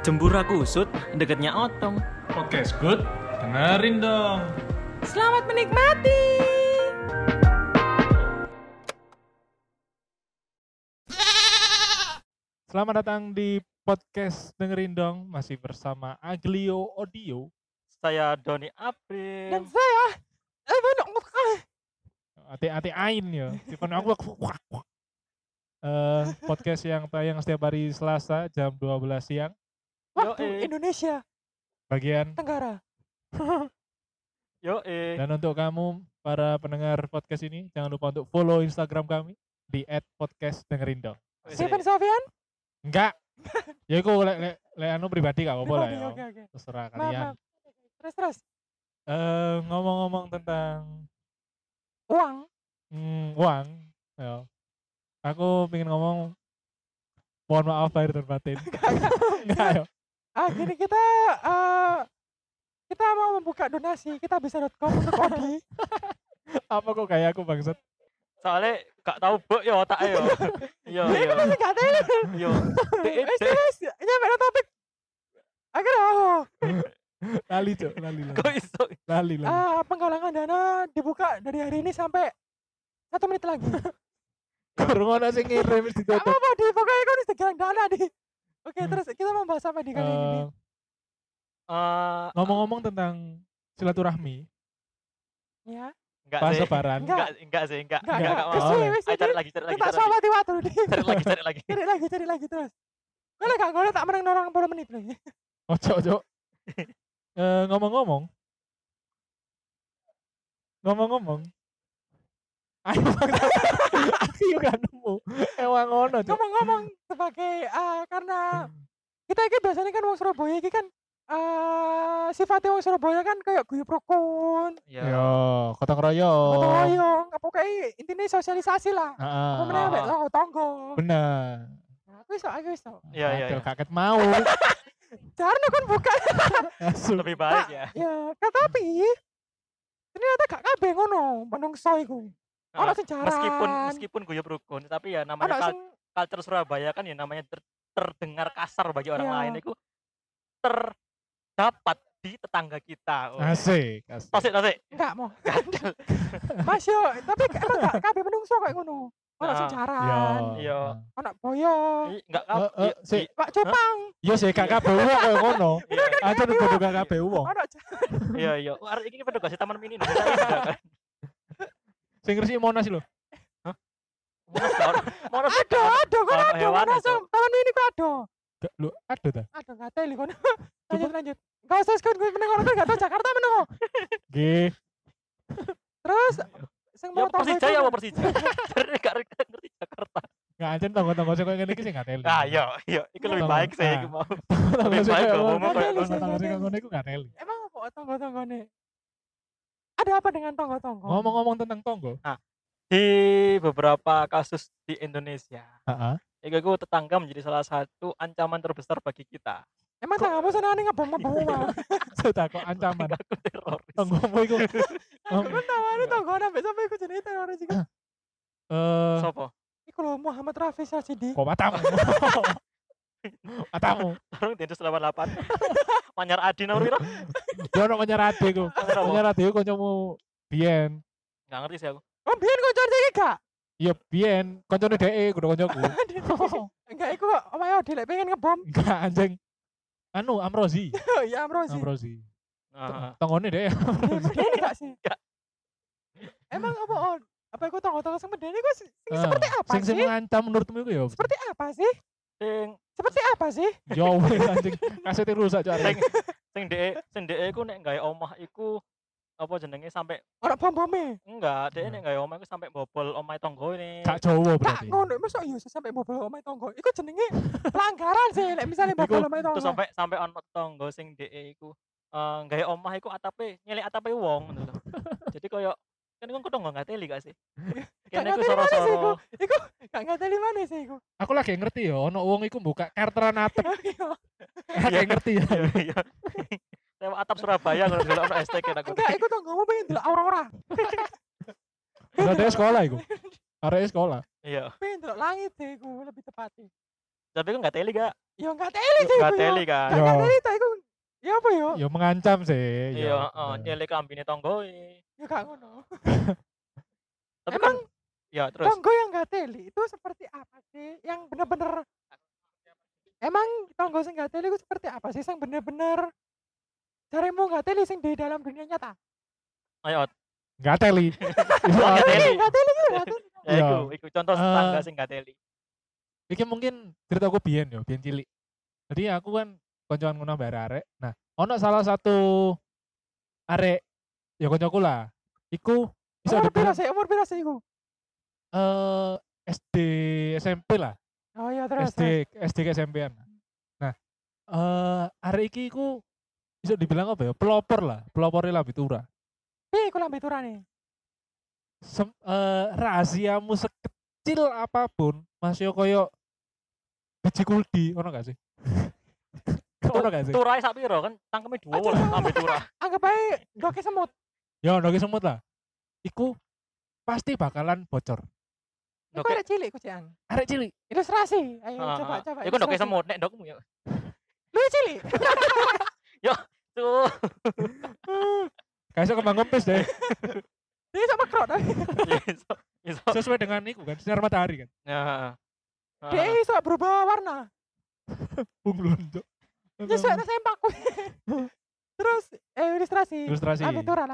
Jembura kusut deketnya otong. Podcast good, dengerin dong. Selamat menikmati. Selamat datang di podcast dengerin dong, masih bersama Aglio Audio. Saya Doni Dan April. saya eh benar Hati-hati ain ya. Tipen aku. Eh, podcast yang tayang setiap hari Selasa jam 12 siang. Waktu Yoi. Indonesia Bagian Tenggara. Yo eh. dan untuk kamu para pendengar podcast ini jangan lupa untuk follow Instagram kami di @podcast dengerin dong. Steven Sofian? Enggak. ya aku lek lek lek anu pribadi gak apa-apa lah ya. Oke oke. Terserah Maaf, kalian. maaf. Terus terus. Eh ngomong-ngomong tentang Uang. hmm, uang, ya. Aku pengen ngomong mohon maaf lahir dan batin. Enggak ya. Ah gini kita eh kita mau membuka donasi kita bisa.com untuk Odi. Apa kok kayak aku bangsat? Soalnya gak tahu buk yo otak yo. Yo Ini yo. masih gak tahu. Yo. Dek, Wes wes nyampe topik. Akhirnya oh, Lali cok, lali lali. Kok iso? Lali lali. ah, penggalangan dana dibuka dari hari ini sampai satu menit lagi. Kurang ono sing ngirim wis Gak ditutup. apa-apa di pokoknya kau harus galang dana di. Oke terus kita mau bahas apa di kali ini? Eh, Eh, ngomong-ngomong tentang silaturahmi Ya. enggak pas sih. lebaran. Enggak. Enggak, enggak sih, enggak. Enggak, Enggak, enggak. enggak cari lagi, cari lagi, Kita cari lagi. sama di waktu di. Cari lagi, cari lagi. Cari lagi, cari lagi terus. Boleh gak? Gue tak menang orang 10 menit lagi. Ojo ojo. Eh, ngomong-ngomong. Ngomong-ngomong. Ayo. Aku juga nemu. Emang ngono cok. Ngomong-ngomong sebagai ah, karena kita ini biasanya kan wong Surabaya ini kan eh sifatnya wong Surabaya kan kayak guyub rukun, Yo. Yo, gotong royong. gotong royong, apa kayak intinya sosialisasi lah. Heeh. Apa meneh ambek Ah. tonggo tonggo. Bener. Nah, Aku iso, aku iso. Iya, iya, Aduh, iya. kaget mau. Jarno kan buka. Asu. Lebih baik ya. ya, kan tapi ternyata gak kabeh ngono menungso iku. Ono Nah, sing. Meskipun meskipun guyub rukun, tapi ya namanya kal- sing culture Surabaya kan ya namanya ter- terdengar kasar bagi orang Iya. lain itu terdapat di tetangga kita. Oh. Asik, asik. Tasik, tasik. enggak mau. Gandel. Mas yo, tapi emang gak kabeh menungso kayak ngono. Ono sing Nah, jaran, Iya. ono boyo, Enggak Eh, kap. eh, si. Pak Cupang, Yo sih gak kabeh wong koyo ngono. Iya, iya. Aja nek kudu gak kabeh wong. ono Iya, iya. Arek iki kasih taman mini Sing ngresiki Monas lho. Monas gak Monas Ada, gak ada, kan gak ada, ada. Taman ini kok ada. Gak lho, ada ta? Ada nggak teli kono. Lanjut lanjut. Gak usah skon gue meneng orang gak tau Jakarta meneng. kok. Nggih. Terus sing Ya mau tau Persija ya apa Persija? Jadi gak gak ngerti Jakarta. Gak ancen tonggo-tonggo sing koyo ngene iki sing gak teli. Nah, iya, iya. Iku lebih baik sih iku mau. Lebih baik kalau kayak ngono. Tonggo sing ngono iku gak teli. Emang apa tonggo-tonggone? Ada apa dengan tonggo-tonggo? Ngomong-ngomong tentang tonggo. Di beberapa kasus di Indonesia, Heeh. Iku iku tetangga menjadi salah satu ancaman terbesar bagi kita. Emang tanggamu seneng ngebom-ngebom mah. Sudah kok ancaman. Aku teroris. Tonggomu iku Aku kan tawane tonggo sampai sampai iku jenenge teroris iki. eh Sopo? Iku lho Muhammad Rafi Rasidi. kok matamu. Matamu. Tarung Densus 88. Manyar Adi nomor piro? Yo ono menyerade ku. Nomor apa? Menyerade ku kancamu biyen. Enggak ngerti sih aku. Oh, biyen kocok iki gak? Iya biyen, kancane dhek kudu kancaku. Enggak iku omahe Odi lek pengen ngebom. Enggak anjing. Anu Amrozi. Ya Amrozi. Amrozi. Heeh. Tonggone dhek. Medeni gak sih? Gak. Emang apa on? Apa iku tonggo-tonggo sing medeni iku sing Ah, seperti apa Sing sing sih? mengancam menurutmu iku ya? Seperti apa sih? Sing Seperti apa sih? Ya wes anjing. Kasete rusak cok. sing sing dhek sing dhek iku nek gawe omah iku apa jenenge sampai Ora bom-bome. enggak dhek Hmm. nek gawe omah iku sampai bobol omahe tonggo ini. Gak Jawa Tak berarti. ngono, masa iya sih sampai bobol omahe tonggo. Iku jenenge pelanggaran sih lek misalnya bobol omahe tonggo. Terus sampai sampai ono tonggo sing dhek iku eh gawe omah iku atape nyelek atape wong ngono. Jadi koyo kan iku tonggo nggak teli gak sih? Sih iku. soro-soro. Iku gak ngerti mana sih iku. Aku lagi ngerti ya, ono wong iku buka karteran. Iya. Lagi ngerti ya. Iya iya. Lewat atap Surabaya ngono delok ono STK aku. Enggak, iku tonggomu pengen delok aurora. Berarti sekolah iku. Arek sekolah. Iya. Pengen delok langit sih iku lebih tepatnya. Tapi kan nggak teli gak? Ya enggak teli sih. Gak iku, teli yo. kan. Gak Yo. gak teli ta iku. Ya apa yo? Ya mengancam sih. Iya, ya. heeh, nyelek kambine tonggoe. Ya gak ngono. Tapi Emang kan ya terus tonggo yang gak teli itu seperti apa sih? Yang bener-bener Emang tonggo sing gak teli itu seperti apa sih? Yang bener-bener carimu gak teli sing di dalam dunia nyata. ayo. Nggak teli. Itu Nggak apa? teli. Gak teli gak teli. ya Iya. iku, iku contoh Eh, tetangga sing gak teli. Iki mungkin cerita aku biyen yo, biyen cilik. Jadi aku kan koncoan ngono bare arek. Nah, ono salah satu arek ya koncoku lah. Iku bisa Umur dibilang sih? Umur pira sih iku? eh SD SMP lah. Oh iya terus. SD SD ke SMP-an. Nah, eh arek iki iku bisa dibilang apa ya? Pelopor lah, pelopor Labitura. Piye iku lambe turane? Sem, eh, rahasiamu sekecil apa pun masih koyo biji kuldi, ono gak sih? ono gak sih? Turai sak piro kan tangkeme dua lah ambil turah. Anggap aja doke semut. Ya ono ki semut lah. Iku pasti bakalan bocor. Iku Doke arek cilik kucian. Arek cilik. Ilustrasi. Ayo Heeh, coba heeh. coba. Iku ndoke ilustrasi. semut nek ndokmu ya. Lu cilik. Tuh. Gak iso kembang kempis deh. Dia sama krot. Ya, iso. Iso. Sesuai dengan iku kan, sinar matahari kan. Ya. heeh. Dia Heeh. iso berubah warna. Bunglon, Cuk. Ya saya sempakku. Terus eh ilustrasi. Ilustrasi. Turah.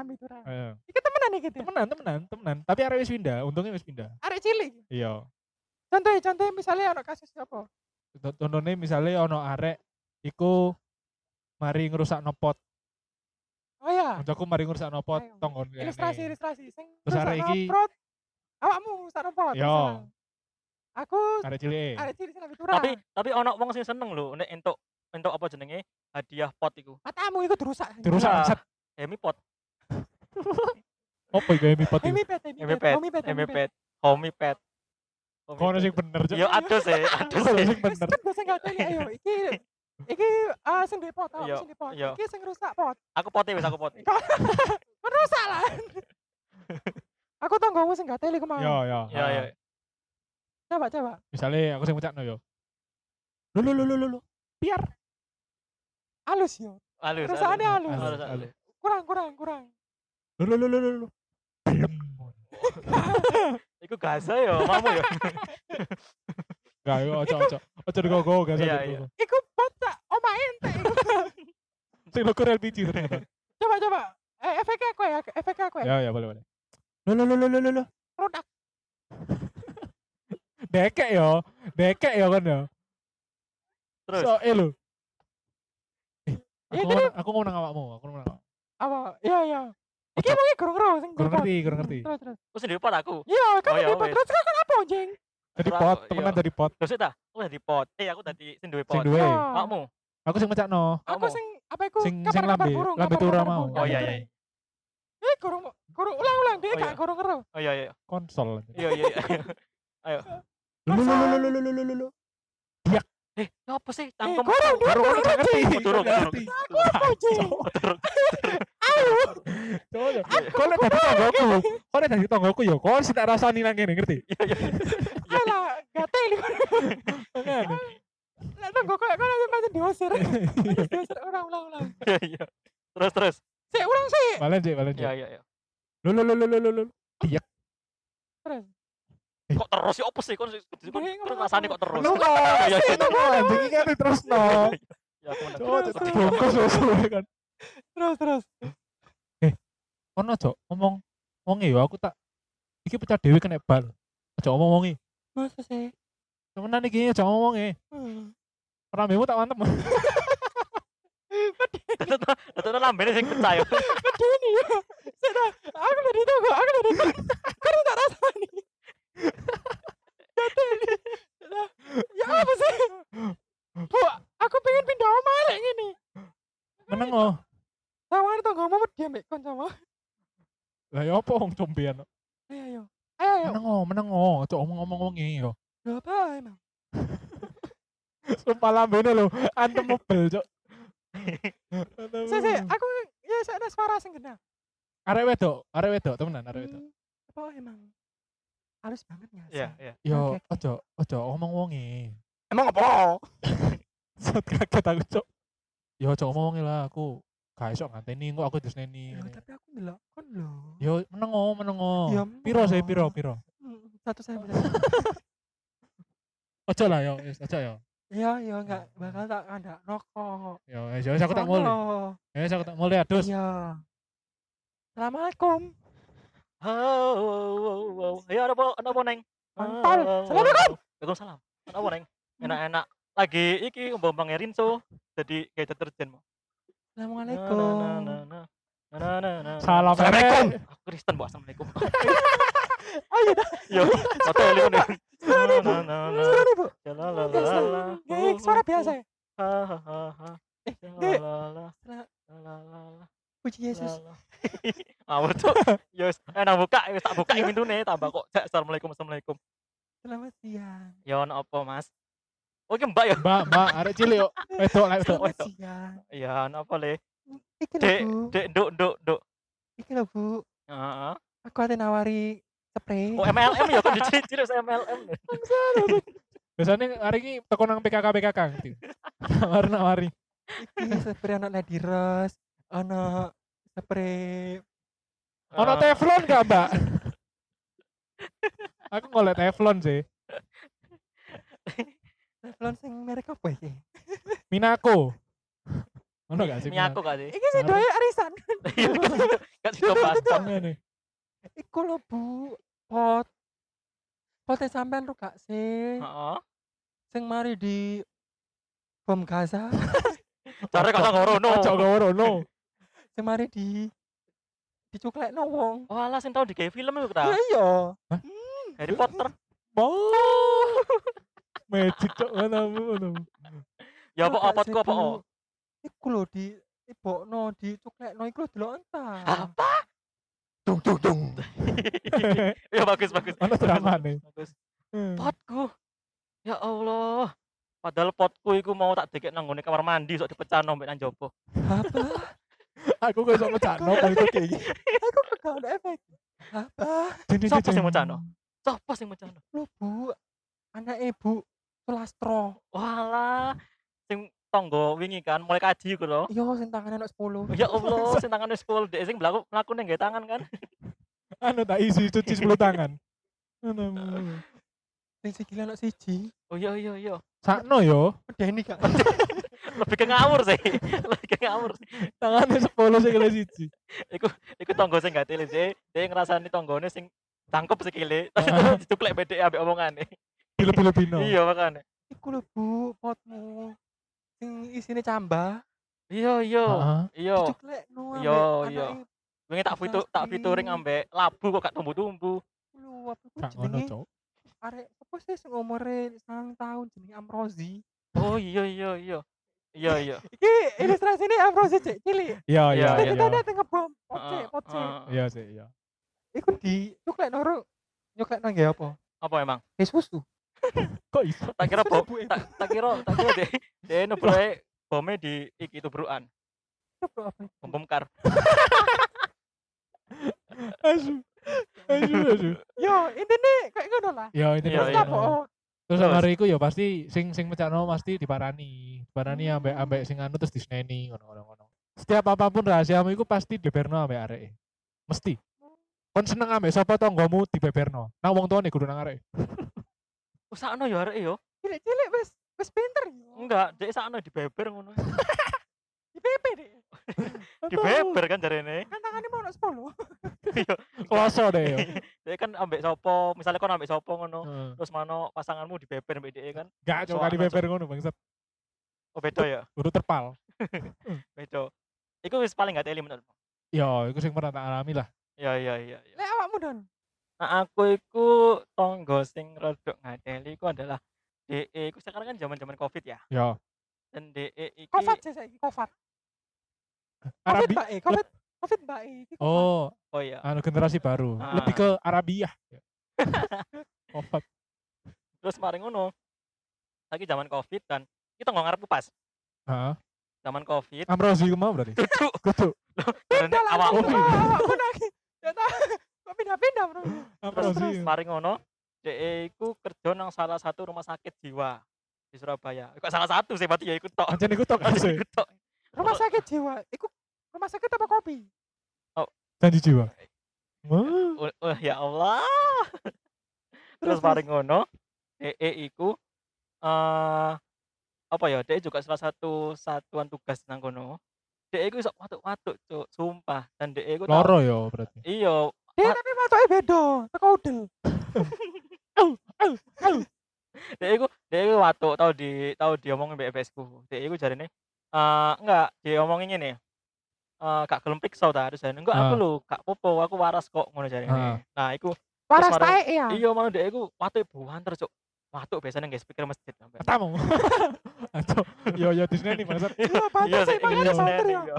Ayo. Iki temenan iki gitu. Temenan, temenan, temenan. Tapi arek wis pindah, untungnya wis pindah. Arek cilik. Iya. Contohnya, contohnya misalnya ono kasus apa? Contohnya misalnya ono arek iku mari ngerusak pot. Oh ya. Kancaku mari ngerusak pot Ayo. tonggon Ilustrasi, ilustrasi. Sing Terus arek iki- awakmu rusak pot. Yo. Aku Arek cilik. arek cilik sing. Tapi tapi ono wong sing seneng lho nek entuk entuk apa jenenge hadiah pot iku. matamu iku dirusak. Dirusak set. Hemi pot, Opo iku emi pot? Hemi pet, hemi pet, Hemi pet, hemi pet, homie pet. Kono pet. sing bener. Yo aduh sih, aduh sih. sing bener. kan sing gak teli ayo iki iki ah sing di pot, awakmu sing di pot. Iki sing rusak pot. Aku pote wis aku pote. Kan rusak lah. Aku tonggomu sing gak teli kemau. Yo yo. Ya ya. Coba coba. Misalnya aku sing ngucapno yo. Lu lu lu lu lu. Biar. Halus yo. Halus. Rusakane halus. Halus, Halus, halus. Kurang kurang kurang. Lu lu lu lu lu. Iku gaza yo, mamu yo. Gak yo ojo ojo. Ojo digogo gak Iya, usah iya. digogo. Iku pot tak omae ente iku. Sing logo LPG ternyata. Coba coba. Eh efeknya aku ya, efeknya aku ya. Ya ya boleh boleh. Lu lu lu lu lu lu lu. Produk. Dekek yo. Dekek yo kan yo. Terus So eh. Iya, aku, ya, kan? aku ngomong nang awakmu, aku ngomong nang Apa? Iya, iya. Iki mau kurang ro kurang ngerti, kurang ngerti. Terus terus. terus di pot aku. Iya, kan oh, di ya, pot. Terus kan apa, anjing? Jadi pot, temenan iya. dari pot. Terus ta, aku di pot. Eh, aku tadi sing duwe pot. Sing duwe. Iya. Awakmu. Aku sing mecakno. Aku sing apa iku? Sing sing lambe, lambe turu mau. Oh iya iya. Eh, kurang kurang ulang-ulang dia oh, gak kurang ngerti. Oh iya iya. Konsol. Iya iya. Ayo. Lu lu lu lu lu lu lu lu eh apa sih? Tangkem eh, kurang kurang kurang ngerti kurang ngerti aku ayo kau lihat dari aku kau lihat dari aku yo kau sih tak rasa nilang ini ngerti? Alah gatel kan lah tonggoku kau nanti pasti diusir? Diusir ulang ulang ulang. Terus terus. Saya ulang sih balen sih balen sih ya ya ya lo lo lo lo lo lo diak kok terus ya opo sih kon iya, terus rasane kok terus. Lu ya, ya, ya. Iya, anjing kan terus no. Iya, ya aku. Kan. Terus terus. Eh, ono cok ngomong wong ya aku tak iki pecah dhewe kena bal. Aja ngomong wong Masa sih? Temenan iki aja ngomong wonge. Hmm. Rambemu tak mantep. Tentu lambene sing pecah ya. Pedeni ya. Aku tadi tahu, aku tadi tahu. Karena tak rasani. Tunggu mau diam mek kon sama. Lah ya apa wong combean. Ayo ayo. Ayo ayo. Meneng oh, meneng oh. Aja ngomong-ngomong wongi yo. Lho, apa emang? Sumpah lambene lho, antem mobil, Cuk. Sik sik, aku ya saya ada suara sing kena. Arek wedok, arek wedok temenan arek wedok. Apa emang? Halus banget ya. Iya iya. Yo, ojo, ojo ngomong wongi. Emang apa? kaget aku cok yo cok ngomongin lah aku gak iso nganteni kok aku disneni Ya, tapi aku ndelok kon lho. yo menengo menengo Ya, piro sih piro piro Hmm, Satu saya ojo lah yo wis ojo yo Ya, ya enggak bakal tak kandak rokok. yo yo aku tak mulai wis aku tak mulai adus Iya. Assalamualaikum. Oh, ayo ada apa, ada apa neng? Mantap. Oh, Assalamualaikum. Waalaikumsalam. Ada apa neng? Enak-enak. Lagi iki ngomong Rinso, jadi kayak deterjen mau. Assalamualaikum. Na, na, na, na, na, na, na. salam Assalamualaikum. Aku Kristen, Bu. Assalamualaikum. Ayo dah. Yo, hotel ini nih. Suara ibu. Suara ibu. Biasa ya. Eh. Puji Yesus. Awur tuh. Yes, nang buka, tak buka pintune tambah kok. Assalamualaikum, Assalamualaikum. Selamat siang. Ono apa, Mas? Iki Mbak ya? mbak mbak arek cilik yo wedok lah wedok. Iya, apa le? Iki lho, Dek, Bu. dek, nduk, nduk, nduk. Iki lho, Bu. Heeh. Aku ate nawari spray. Oh, MLM ya kan diciri saya MLM. biasanya hari ini teko nang PKK PKK gitu nawari nawari Iki spray anak Lady Rose. Ono spray ono Eh, teflon gak mbak aku ngolek teflon sih teflon sing merek apa iki? Minako ono gak sih Miyako gak sih? Iki sih doya arisan. Iya, gak sih Batam. Minako? Iku lho, Bu. Pot. Potnya sampean lu gak sih? Heeh. Sing mari di bom Gaza. Cara kok ngorono. Ojo ngorono. Sing mari di dicuklekno wong. Oh, alah sing tau digawe film iku ta. Ya iya. Harry Potter. Oh. Magic cok ngono ngono. Ya apa gak apa sih, ku apa? Oh? Iku lho di ibokno dicuklekno iku delok entah. Apa? Dung dung dung. Ya bagus bagus. Ono dramane. Bagus. Hmm. Potku. Ya Allah. Padahal potku iku mau tak dikek nang kamar mandi sok dipecahno mbek nang jopo. Apa? Aku kok iso mecakno kali kok kayak gini. Aku kok gak ada efek. Apa? Sopo sing mecahno? Sopo sing mecahno? Lu Bu, anak ibu Sulastro. Walah, sing tonggo wingi kan mulai kaji iku lho. Yo sing tangane anak 10. Ya Allah, sing tangane 10 dek sing mlaku mlaku ning tangan kan. Anu tak isi cuci 10 tangan. Ngono. Sing sikile anak siji. Oh iya iya iya. Sakno yo, Medeni gak? Lebih ke ngawur sih. Lebih ke ngawur. sih. tangane 10 sikile siji. Iku tonggo sing gak tele sih. Dia ngrasani tonggone sing tangkep sikile. Ah. Dicuklek bedek ambek omongane. Lebih-lebihno. Iya makane. Iku lho Bu, potmu. Sing isine cambah. Iya iya. Heeh. Iya. Dicuklekno Iya, ambek iya. Wingi tak fitu tak Pasti. featuring ambek labu kok gak tumbuh-tumbuh. lu apa ku jenenge? Arek apa sih sing umure 9 tahun jenenge Amrozi. Oh iya iya iya. Iya iya. Iki ilustrasine Amrozi cek cilik. Iya, iya, Iya, iya. Kita tengah bom. Poce. heeh. Iya sih, iya. Iku di cuklekno ro. Nyuklekno nggih apa? Apa emang? Wis susu. Kok iso? Tak kira bom. Tak tak kira tak kira deh. Dia nubroe bomnya di iki tubruan. Apa apa? Bom bom kar. Asu. Asu, asu. Yo, intine kayak ngono lah. Ya ini Iya, Terus iya. apa? oh? Terus Terus? hari iku ya pasti sing sing mecakno pasti diparani. Diparani Hmm. ambek ambek sing anu terus disneni ngono-ngono ngono. Setiap apa pun rahasiamu iku pasti dibeberno ambek arek. Mesti. Kon seneng ambek sapa tanggamu dibeberno. Nang wong tuane kudu nang arek. Usakno ya arek yo. Cilik-cilik wis wis pinter yo. Enggak, dek sakno dibeber ngono. Di PP deh. Dibeber kan jarene. Kan tangane mau ono 10. Kloso deh yo. Dek kan ambek sopo, misalnya kon ambek sopo ngono. Heeh. Terus mano pasanganmu dibeber ambek dek kan. Gak cok Soalnya, kali beber ngono bangsat. Oh beda ya, Kudu terpal. beda. Iku wis paling gak teli menurutmu. Ya, iku sing pernah tak alami lah. Iya iya iya. iya. Lek awakmu don. Nah aku iku tonggo sing rodok ngateli iku adalah DE iku sekarang kan zaman-zaman Covid ya. Ya. Dan DE iki Covid sih saiki Covid. Covid Arabi. mbak e, Covid Covid mbak e. iki Covid. Oh, oh iya. anu generasi baru. Ah. Lebih ke Arabiah. Opat. Terus mari ngono. Lagi zaman Covid dan kita nggak ngarep pas. Heeh. Zaman Covid. Amrozi mau berarti. Duduk. Kudu. Awak langsung. Awakmu lagi. Ya. Pindah-pindah, Bro? terus Amrozi. mari ngono. DE iku kerja nang salah satu rumah sakit jiwa. di Surabaya. Kok salah satu sih berarti ya ikut tok. Anjir iku tok ikut tok. Rumah sakit jiwa. Iku rumah sakit apa kopi? Janji jiwa. Wah. Oh, oh, ya Allah. Terus Terus, bareng ngono, EE iku eh apa ya? DE juga salah satu satuan tugas nang kono. DE iku iso watuk-watuk, Cuk, sumpah. Dan DE iku Loro ya berarti. Iya, Ma- tapi matoke beda, teko udel. DE iku DE iku watuk tau di tau diomongin mbek FS ku. DE iku jarine eh enggak diomongin ngene. Eh gak gelem pikso ta, terus jarine enggak aku Ah. lho, gak popo, aku waras kok ngono jarine. Ah. Nah, iku Waras taek ya. iya mau DE iku watuk buanter, Cuk. Watuk biasanya nggak speaker masjid sampai. Tamu. Aduh, yo yo di sini nih bangsat. Iya, Iya pantas sih, ya.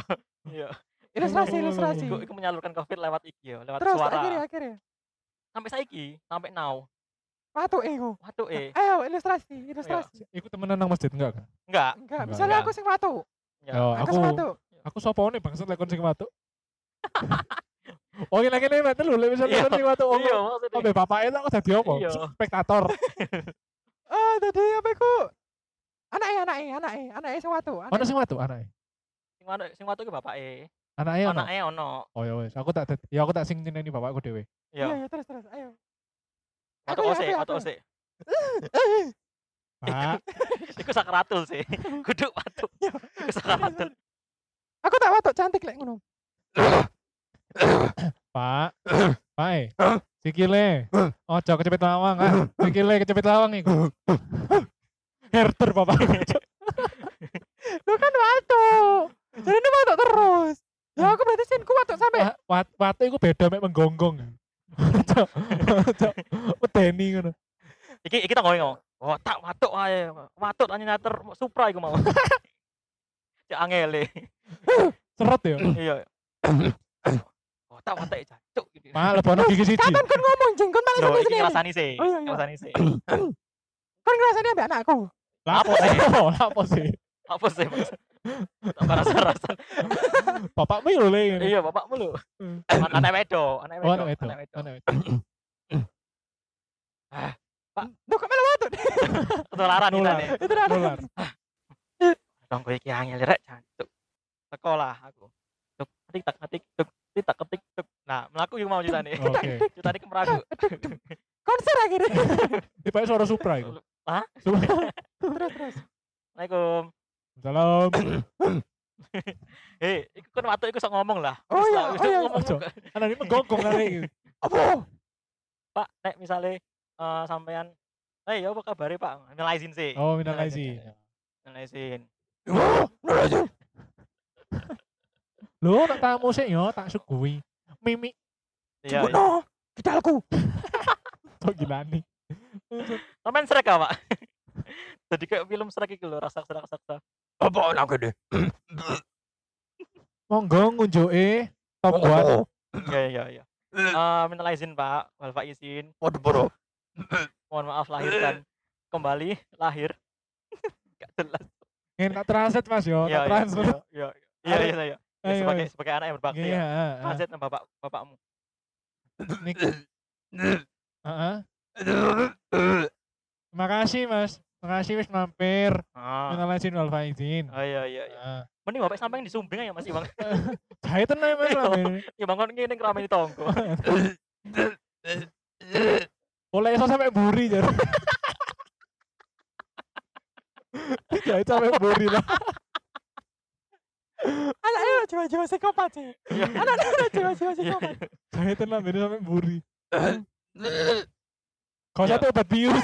iya. Iya. Ilustrasi, ilustrasi. Iku, iku menyalurkan covid lewat iki ya, lewat Terus suara. akhirnya akhirnya. Sampai saiki, sampai now. Matuke iku. Watuk eh. Ayo ilustrasi, ilustrasi. Iku temenan nang masjid enggak kan? Enggak. Enggak, Enggak, misalnya enggak. aku sing watu. Ya. Yo, Aku aku sing aku sopo nih bangsat lekon sing watu. Oh, lagi nih metu lho, lek misal Iya, lekon sing watu. Iya, Oh, maksudnya. Sampai bapak itu aku dadi apa? Iya. Spektator. Ah, tadi apa iku? Anake, anake, anake, anake sing watu. Ono anake. sing watu anake. Sing watuk sing watuk ki bapake. Anake ono. Anake ono. Oh ya wis, aku tak ya aku tak sing nyeneni bapakku dhewe. Iya, Iya. iya, terus terus. Ayo. Watuk Aku ya, ose, aku watuk aku ose. Pak, Iku sakaratul sih. Kudu watuk. Iya. Iku sakaratul. Aku tak watu cantik lek ngono. Pak. Pak. eh. Sikile. Ojo kecepet lawang, ah. Sikile kecepet lawang iku. Herter bapak. Lu kan watu. Jadi ini watu terus. Ya aku berarti sinku watu sampai Wa- wat watu iku beda mek menggonggong. Ojo. Ojo. Medeni ngono. Iki iki tak ngomong. Oh, tak watuk ae. Watuk anjinator Supra iku mau. Cek angele. Seret ya. Iya. Oh, tak watuk jancuk gitu. Pak, lebono gigi siji. kapan kan ngomong jengkon malah Loh, sampai iki sini. ngrasani sih. Oh, iya, iya. Ngrasani sih. Kan ngrasani ambek anakku. Lapo Apa sih? sih? Lapo sih? Apa sih? Tambah rasa-rasa. Bapakmu yo le. Iya, bapakmu lho. Hmm. An- Anak wedo, anak Oh, wedo, anak wedok. anak wedo. Anak wedok. Lu kok malah watu? Ketularan kita nih. Itu dah. Nular. Dong gue iki angel rek jancuk. Sekolah aku. Tuk, ketik tak ketik, tuk, ketik tak ketik, tuk. Nah, melaku yang mau cerita nih. Oke. Cerita nih kemeragu. Konser akhirnya. Tiba suara Supra iku. Hah? Terus terus. Assalamualaikum. Salam. Hei, iku kan waktu iku sok ngomong lah. Oh iya, oh iya. ngomong. Anak ini menggonggong kali iki. Apa? Pak, nek misalnya eh, sampean Eh, ya apa kabare, Pak? Minal izin sih. Oh, minal Minal izin. Minal izin. Lho, nak tamu sih yo tak sugui. Mimi Iya. iya. No, kidalku. tok gilani. Sampean srek Pak? Jadi kayak film srek iki lho, rasak-rasak. Apa nak gede? Monggo ngunjuke top buat Iya, iya, iya. Eh, minal izin, Pak. Wal izin. Waduh, bro. Mohon maaf lahir dan kembali lahir. Gak jelas. enak transit Mas yo, Iya, tak iya, transfer. iya, iya. Iya, iya, iya. Ya, Ayo, sebagai ayo. sebagai anak yang berbakti Iya, ya. Transit sama bapak bapakmu. Nik. Heeh. Terima kasih Mas. Terima kasih wis mampir. Ah. Minal izin wal faizin. Oh iya iya iya. Heeh. Mending bapak sampai di Sumbing ya Mas Ibang. Jahitan ae Mas Iya. lambe. Ya bangun ngene kerame di tonggo. Oleh iso sampai buri jar. Jahit sampai buri lah. Anaknya lo jiwa-jiwa psikopat sih. Iya. Anaknya lo jiwa-jiwa Iya, psikopat. iya. Jahitan lambe sampai buri. Kau Iya. satu obat bius.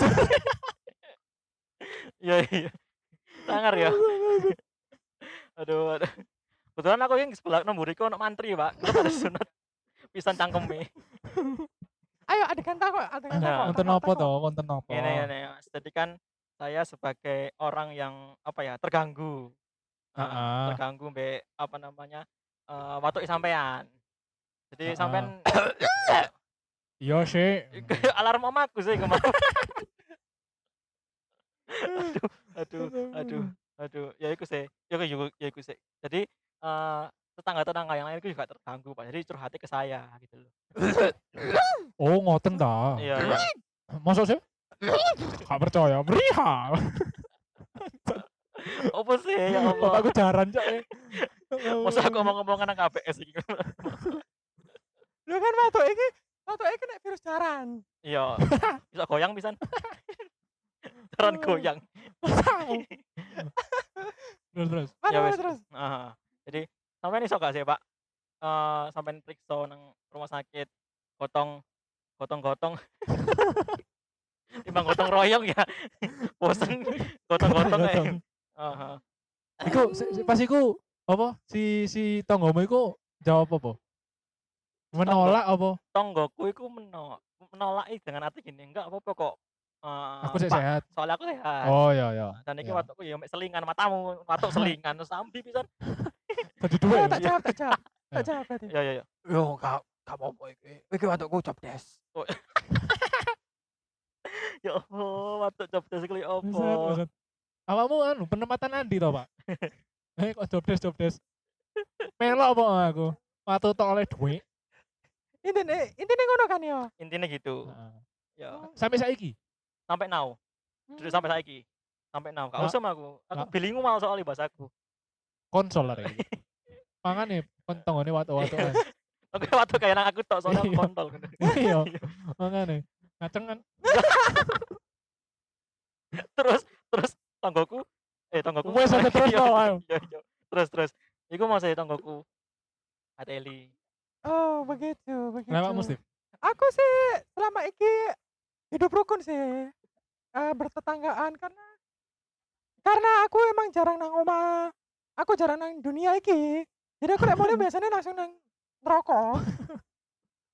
Iya iya. Sangar ya. Aduh aduh. Kebetulan aku yang sebelah nomor iku ono mantri, Pak. Kita pada sunat pisan cangkeme. Ayo adegan takut, adegan Nah. takut. Konten apa toh? Konten apa? Ini ini Mas. Jadi kan saya sebagai orang yang apa ya terganggu Nah, Heeh. terganggu be apa namanya eh waktu sampean jadi Heeh. sampean Iya sih. alarm omaku sih kemarin aduh aduh aduh aduh ya iku sih ya iku ya iku sih jadi eh tetangga tetangga yang lain itu juga terganggu pak jadi curhatnya ke saya gitu loh Oh ngoten ta. iya iya Masuk sih? Gak percaya. Meriha. Apa sih ya Allah? Bapakku jaran cok. eh. Masa aku ngomong-ngomong nang KPS iki. Lho kan watuk iki watuk iki nek virus jaran. Iya. Bisa goyang pisan. Jaran goyang. Terus terus. Ya wis. terus? Heeh. Jadi sampean iso gak sih, Pak? Eh sampean periksa nang rumah sakit gotong gotong-gotong. Timbang gotong royong ya. Bosen gotong-gotong ae. Gotong. Heeh. Iku si- si- pas iku apa si si tonggomu iku jawab apa? Menolak apa? Tonggoku iku menolak menolak ih, dengan arti gini, enggak apa-apa kok. Eh, Aku sih sehat. soalnya aku sehat. Oh iya iya. Dan iki iya. watukku ya mek selingan matamu, watuk selingan terus sambi pisan. Tadi Oh, dua tak ya. jawab, tak jawab. Tak Ya. jawab berarti. Ya ya ya. Yo, gak gak apa-apa iki. Iki watukku job desk. Ya Allah, watuk job Buset, opo? buset. Awakmu anu penempatan Andi to, Pak? Eh kok job desk job desk. Melok apa aku? Waktu tok oleh duit. Intine intine ngono kan yo. Intinya gitu. Heeh. Ya, Sampai saiki. Sampai now. Dulu sampai saiki. Sampai now. Gak Nggak- usah aku. Aku nggak- bilingu mal soalnya bahasaku. Konsol lah iki. Mangane kontongane watu-watu. Oke, waktu kayak nang aku tok soalnya aku Iya. kontol. Iya. Mangane. Ngaceng kan. terus terus tonggoku eh tonggoku Wes aja terus Iya, no, ayo. iya, iya. terus terus iku mau saya tonggoku Adeli Oh, begitu, begitu. Kenapa mesti? Aku sih selama iki hidup rukun sih. Eh, bertetanggaan karena karena aku emang jarang nang oma. Aku jarang nang dunia iki. Jadi aku lek mulai biasanya langsung nang rokok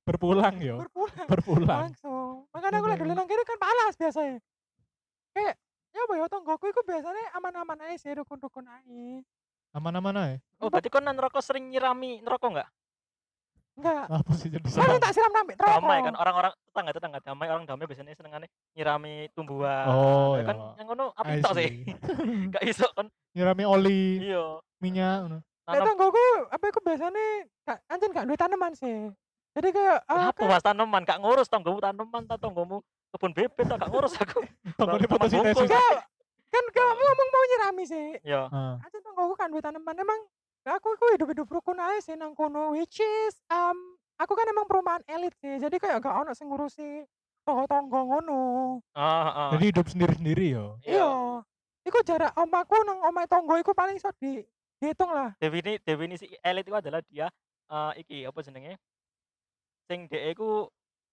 Berpulang yo. berpulang Berpulang. langsung. Makanya aku lek dulu nang kene kan panas biasanya. Kayak ya apa ya tonggoku iku biasanya aman-aman aja sih rukun-rukun aja. Aman-aman ae. oh berarti kon nang rokok sering nyirami rokok enggak Enggak. Apa sih jadi Paling tak siram nambah rokok. damai kan orang-orang tetangga tetangga damai orang damai biasanya senengane nyirami tumbuhan Oh, Ya iya. kan yang ngono apa I tok sih see. gak iso kan Nyirami oli, iya minyak ngono. Nek tonggoku apa iku biasanya gak anjen gak duwe tanaman sih. Jadi kayak ah, apa mas tanaman gak ngurus tonggomu tanaman ta tonggomu kebun bebek ta gak ngurus aku Tanggone fotosintesis. Enggak, kan kamu ngomong mau nyirami sih. ya Heeh. Aja tonggoku kan duwe tanaman emang aku iku hidup-hidup rukun aja sih nang kono which is um, aku kan emang perumahan elit sih. Jadi kayak gak ono sing ngurusi tonggo-tonggo ngono. ah ah Jadi hidup sendiri-sendiri yo. iya Iya. Iku jarak omaku nang omah tonggo iku paling iso di dihitung lah. definisi definisi elit itu adalah dia eh, iki apa jenenge sing dhek iku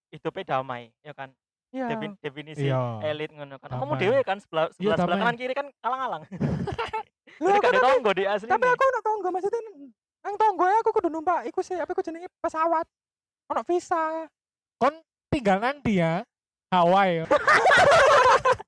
hidupnya damai ya kan Iya. Defin- definisi Iya. elit ngono kan kamu dewe kan sebelah sebelah, sebelah damai. kanan kiri kan alang-alang Lho, aku tapi, tonggo di asli tapi aku ono tonggo maksudnya nang tonggo aku kudu numpak iku sih apa iku jenenge pesawat. Ono visa. Tinggal nang dia Hawaii.